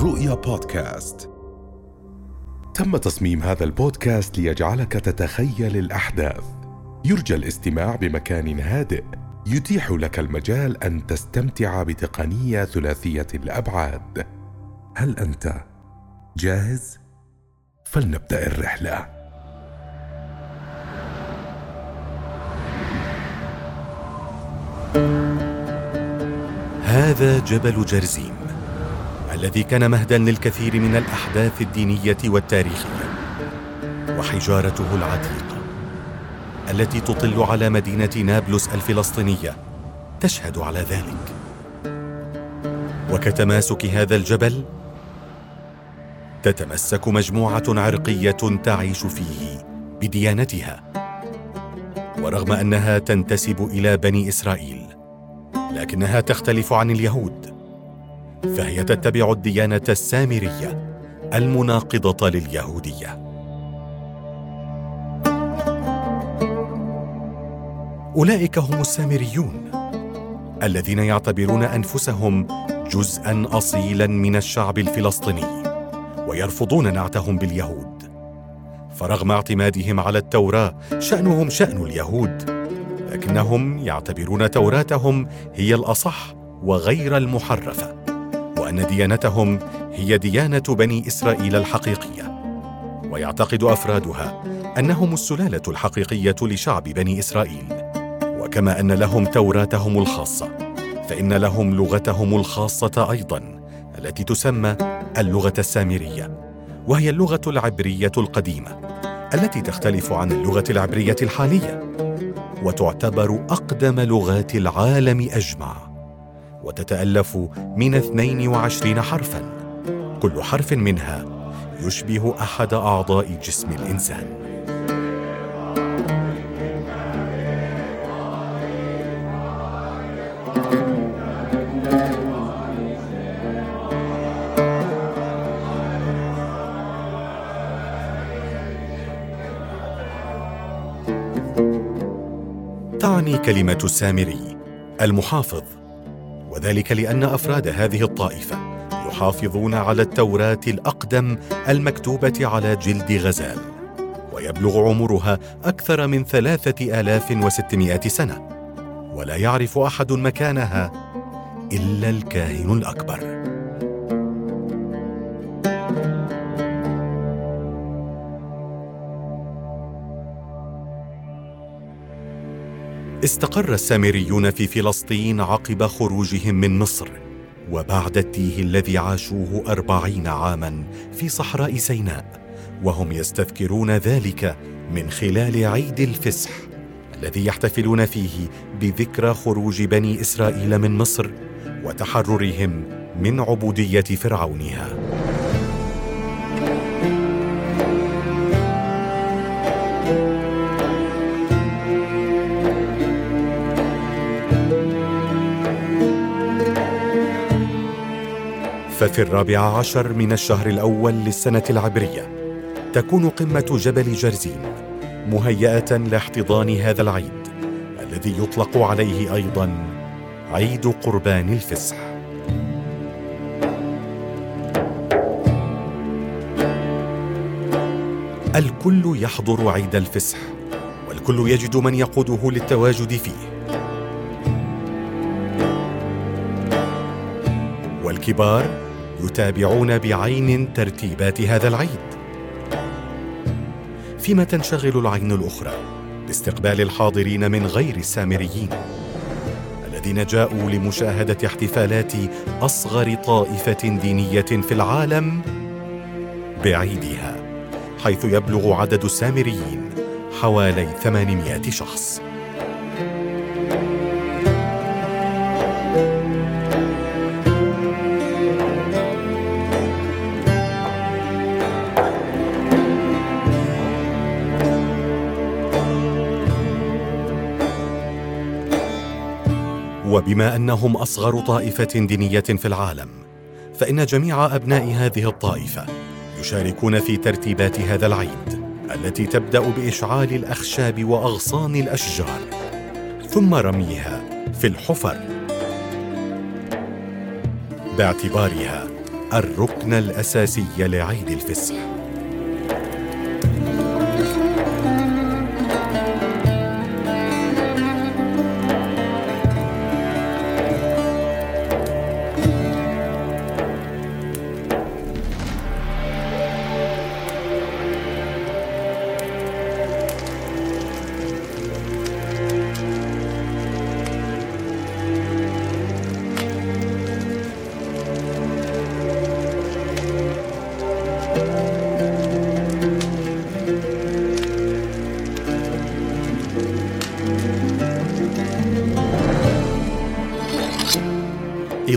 رؤيا بودكاست. تم تصميم هذا البودكاست ليجعلك تتخيل الأحداث. يرجى الاستماع بمكان هادئ. يتيح لك المجال أن تستمتع بتقنية ثلاثية الأبعاد. هل أنت جاهز؟ فلنبدأ الرحلة. هذا جبل جرزيم. الذي كان مهدا للكثير من الأحداث الدينية والتاريخية وحجارته العتيقة التي تطل على مدينة نابلس الفلسطينية تشهد على ذلك. وكتماسك هذا الجبل تتمسك مجموعة عرقية تعيش فيه بديانتها. ورغم أنها تنتسب إلى بني إسرائيل لكنها تختلف عن اليهود. فهي تتبع الديانة السامرية المناقضة لليهودية. أولئك هم السامريون الذين يعتبرون أنفسهم جزءا اصيلا من الشعب الفلسطيني ويرفضون نعتهم باليهود. فرغم اعتمادهم على التوراة شأنهم شأن اليهود لكنهم يعتبرون توراتهم هي الأصح وغير المحرفة. وان ديانتهم هي ديانة بني إسرائيل الحقيقية. ويعتقد أفرادها أنهم السلالة الحقيقية لشعب بني إسرائيل. وكما أن لهم توراتهم الخاصة فإن لهم لغتهم الخاصة أيضا التي تسمى اللغة السامرية وهي اللغة العبرية القديمة التي تختلف عن اللغة العبرية الحالية وتعتبر أقدم لغات العالم أجمع. وتتألف من 22 حرفا. كل حرف منها يشبه أحد أعضاء جسم الإنسان. تعني كلمة السامري المحافظ. وذلك لأن أفراد هذه الطائفة يحافظون على التوراة الأقدم المكتوبة على جلد غزال ويبلغ عمرها أكثر من ثلاثة آلاف وستمائة سنة ولا يعرف أحد مكانها إلا الكاهن الأكبر. استقر السامريون في فلسطين عقب خروجهم من مصر وبعد التيه الذي عاشوه أربعين عاما في صحراء سيناء وهم يستذكرون ذلك من خلال عيد الفسح الذي يحتفلون فيه بذكرى خروج بني إسرائيل من مصر وتحررهم من عبودية فرعونها. ففي الرابع عشر من الشهر الأول للسنة العبرية تكون قمة جبل جرزيم مهيئة لاحتضان هذا العيد الذي يطلق عليه أيضا عيد قربان الفسح. الكل يحضر عيد الفسح والكل يجد من يقوده للتواجد فيه. والكبار يتابعون بعين ترتيبات هذا العيد. فيما تنشغل العين الأخرى باستقبال الحاضرين من غير السامريين الذين جاءوا لمشاهدة احتفالات أصغر طائفة دينية في العالم بعيدها حيث يبلغ عدد السامريين حوالي 800 شخص. وبما أنهم أصغر طائفة دينية في العالم فإن جميع أبناء هذه الطائفة يشاركون في ترتيبات هذا العيد التي تبدأ بإشعال الأخشاب وأغصان الأشجار ثم رميها في الحفر. باعتبارها الركن الأساسي لعيد الفصح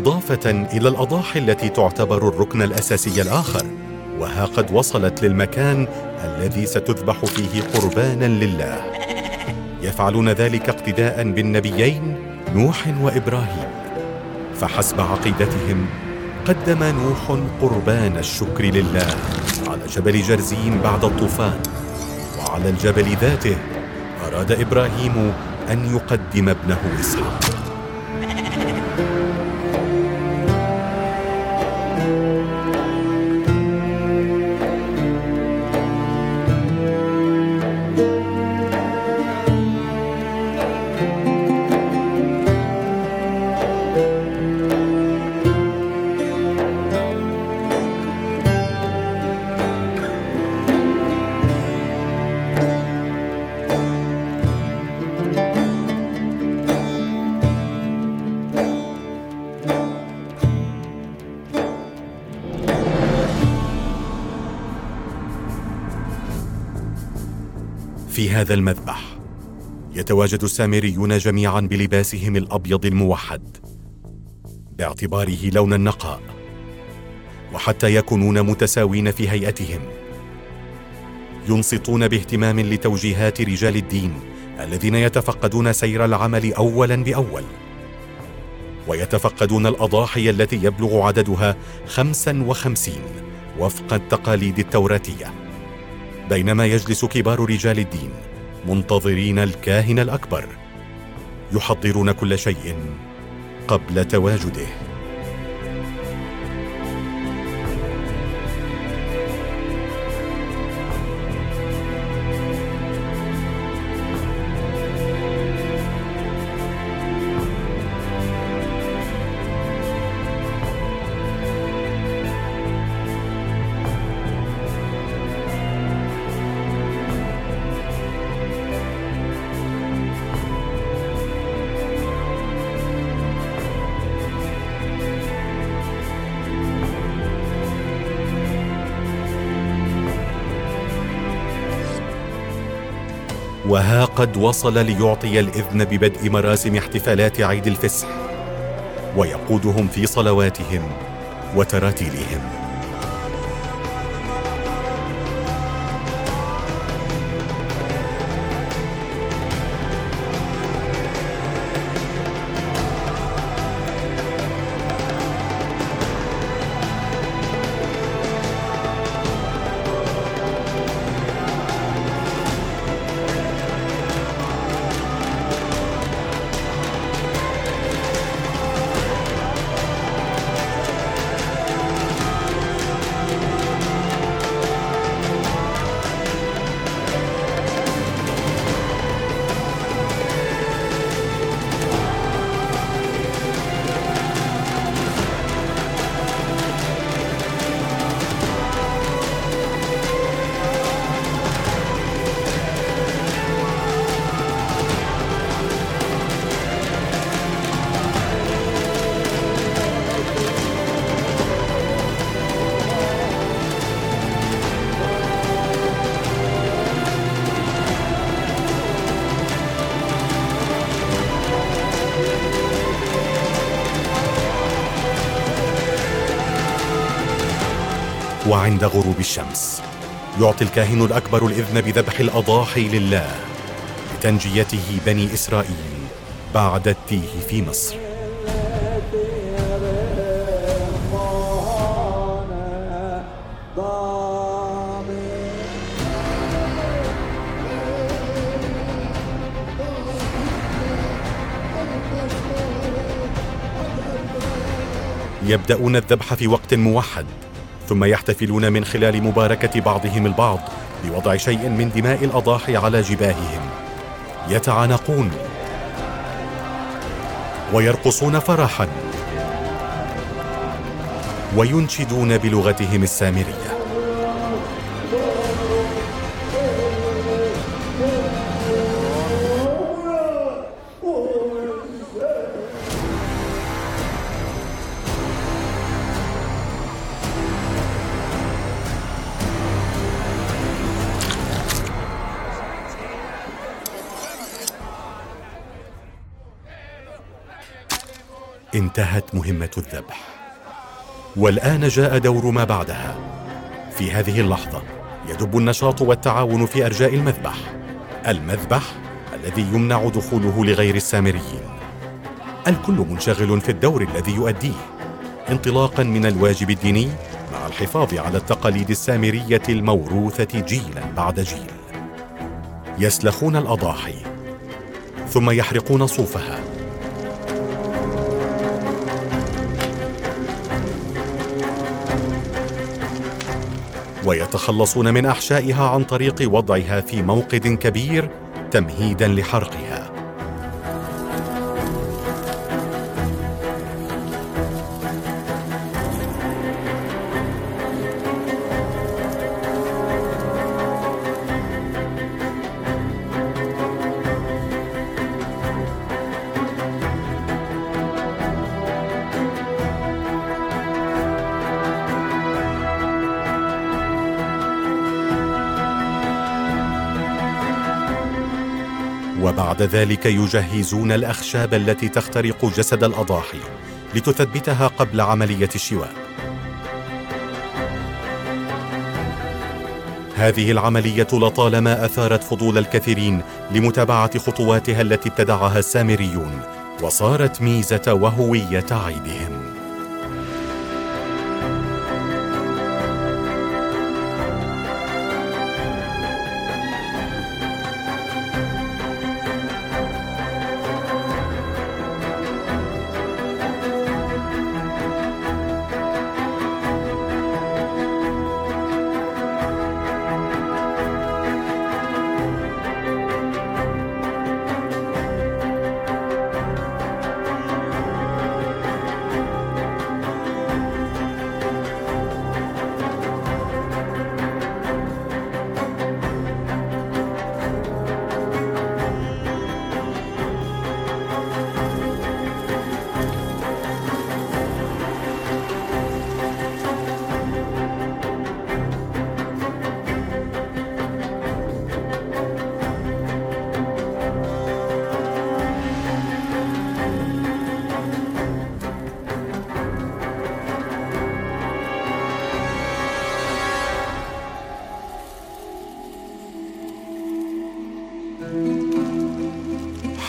إضافة إلى الأضاحي التي تعتبر الركن الأساسي الآخر وها قد وصلت للمكان الذي ستذبح فيه قربانا لله. يفعلون ذلك اقتداء بالنبيين نوح وإبراهيم. فحسب عقيدتهم قدم نوح قربان الشكر لله على جبل جرزين بعد الطوفان. وعلى الجبل ذاته أراد إبراهيم أن يقدم ابنه إسحاق. في هذا المذبح. يتواجد السامريون جميعا بلباسهم الأبيض الموحد باعتباره لون النقاء وحتى يكونون متساوين في هيئتهم. ينصتون باهتمام لتوجيهات رجال الدين الذين يتفقدون سير العمل اولا بأول. ويتفقدون الأضاحي التي يبلغ عددها خمسا وخمسين وفق التقاليد التوراتية. بينما يجلس كبار رجال الدين منتظرين الكاهن الأكبر يحضرون كل شيء قبل تواجده. وها قد وصل ليعطي الإذن ببدء مراسم احتفالات عيد الفصح ويقودهم في صلواتهم وتراتيلهم. وعند غروب الشمس. يعطي الكاهن الأكبر الإذن بذبح الأضاحي لله لتنجيته بني إسرائيل بعد التيه في مصر. يبدأون الذبح في وقت موحد. ثم يحتفلون من خلال مباركة بعضهم البعض بوضع شيء من دماء الأضاحي على جباههم. يتعانقون. ويرقصون فرحا. وينشدون بلغتهم السامرية. انتهت مهمة الذبح. والآن جاء دور ما بعدها. في هذه اللحظة يدب النشاط والتعاون في أرجاء المذبح. المذبح الذي يمنع دخوله لغير السامريين. الكل منشغل في الدور الذي يؤديه. انطلاقا من الواجب الديني مع الحفاظ على التقاليد السامرية الموروثة جيلا بعد جيل. يسلخون الأضاحي. ثم يحرقون صوفها. ويتخلصون من أحشائها عن طريق وضعها في موقد كبير تمهيدا لحرقها. وبعد ذلك يجهزون الأخشاب التي تخترق جسد الأضاحي لتثبتها قبل عملية الشواء. هذه العملية لطالما أثارت فضول الكثيرين لمتابعة خطواتها التي ابتدعها السامريون وصارت ميزة وهوية عيدهم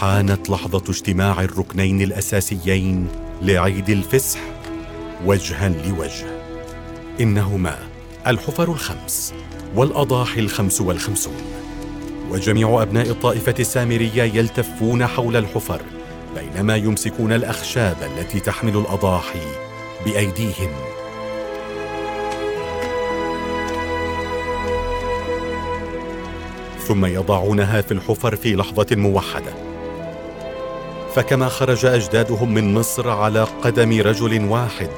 حانت لحظة اجتماع الركنين الأساسيين لعيد الفسح وجها لوجه. إنهما الحفر الخمس والأضاحي الخمس والخمسون. وجميع أبناء الطائفة السامرية يلتفون حول الحفر بينما يمسكون الأخشاب التي تحمل الأضاحي بأيديهم. ثم يضعونها في الحفر في لحظة موحدة. فكما خرج أجدادهم من مصر على قدم رجل واحد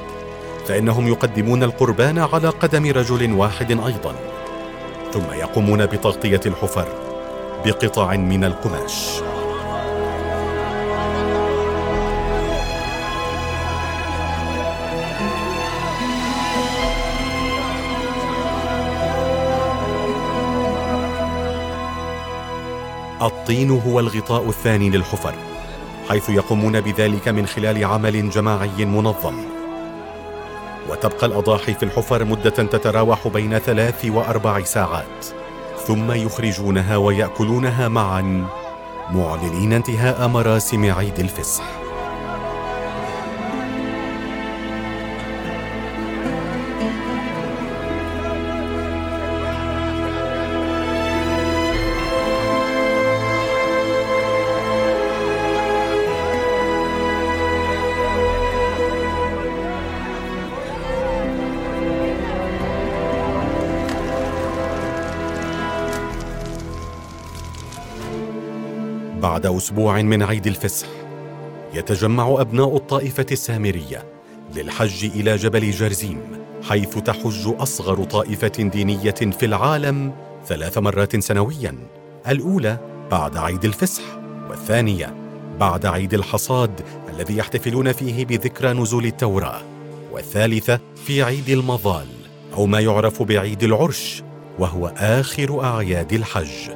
فإنهم يقدمون القربان على قدم رجل واحد أيضا ثم يقومون بتغطية الحفر بقطع من القماش. الطين هو الغطاء الثاني للحفر. حيث يقومون بذلك من خلال عمل جماعي منظم. وتبقى الأضاحي في الحفر مدة تتراوح بين ثلاث وأربع ساعات. ثم يخرجونها ويأكلونها معا معلنين انتهاء مراسم عيد الفصح بعد أسبوع من عيد الفصح يتجمع أبناء الطائفة السامرية للحج إلى جبل جرزيم حيث تحج أصغر طائفة دينية في العالم ثلاث مرات سنويا الأولى بعد عيد الفصح والثانية بعد عيد الحصاد الذي يحتفلون فيه بذكرى نزول التوراة والثالثة في عيد المظال أو ما يعرف بعيد العرش وهو آخر أعياد الحج.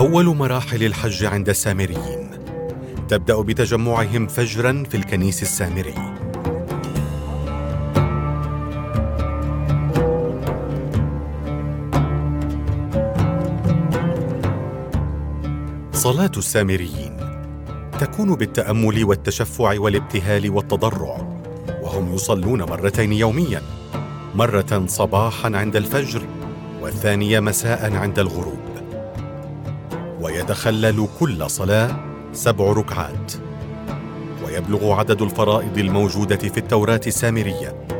أول مراحل الحج عند السامريين. تبدأ بتجمعهم فجرا في الكنيس السامري. صلاة السامريين تكون بالتأمل والتشفع والابتهال والتضرع وهم يصلون مرتين يوميا مرة صباحا عند الفجر والثانية مساء عند الغروب. ويتخلل كل صلاة سبع ركعات. ويبلغ عدد الفرائض الموجودة في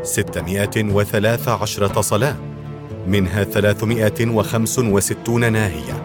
ستمائة وثلاث عشرة صلاة منها ثلاثمائة وخمس وستون ناهية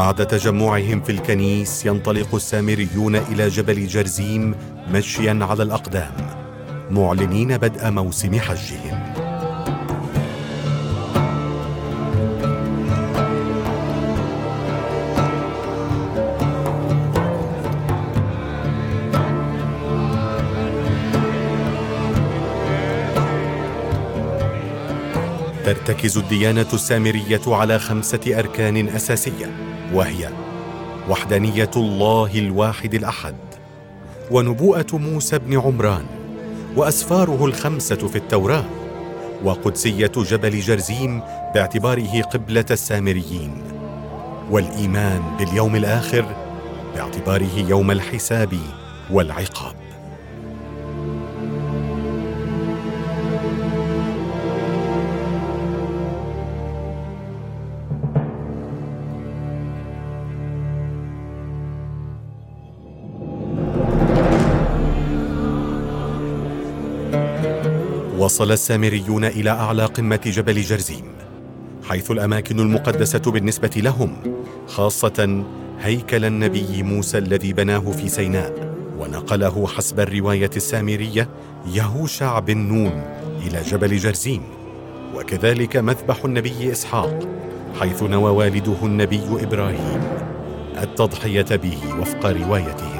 وبعد تجمعهم في الكنيس ينطلق السامريون إلى جبل جرزيم مشيا على الأقدام معلنين بدء موسم حجهم. ترتكز الديانة السامرية على خمسة أركان أساسية. وهي وحدانية الله الواحد الأحد ونبوءة موسى بن عمران وأسفاره الخمسة في التوراة وقدسية جبل جرزيم باعتباره قبلة السامريين والإيمان باليوم الآخر باعتباره يوم الحساب والعقاب. وصل السامريون إلى أعلى قمة جبل جرزيم حيث الأماكن المقدسة بالنسبة لهم خاصة هيكل النبي موسى الذي بناه في سيناء ونقله حسب الرواية السامرية يهوشع بن نون إلى جبل جرزيم. وكذلك مذبح النبي إسحاق حيث نوى والده النبي إبراهيم التضحية به وفق روايتهم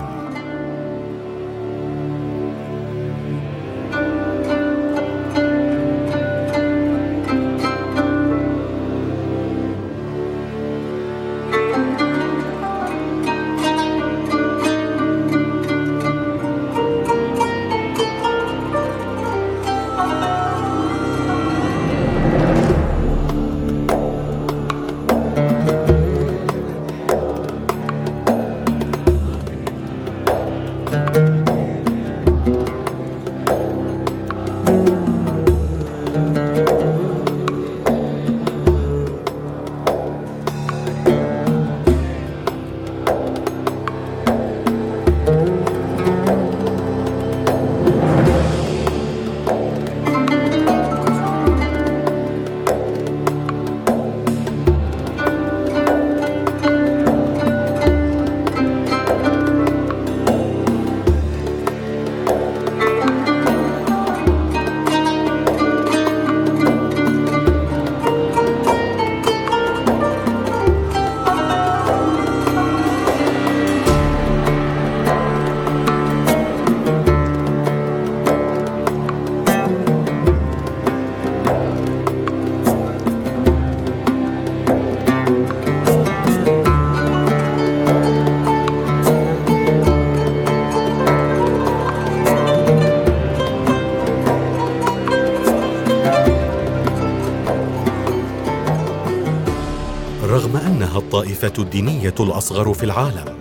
الطائفه الدينية الأصغر في العالم.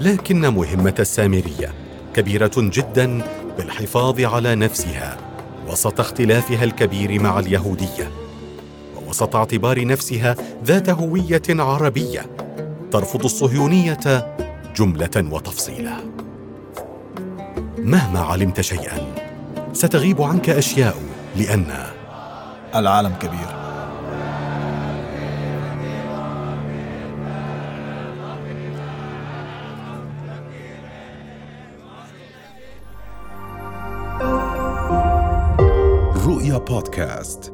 لكن مهمة السامرية كبيرة جدا بالحفاظ على نفسها وسط اختلافها الكبير مع اليهودية ووسط اعتبار نفسها ذات هوية عربية ترفض الصهيونية جملة وتفصيلا. مهما علمت شيئا ستغيب عنك أشياء لأن العالم كبير. رؤيا بودكاست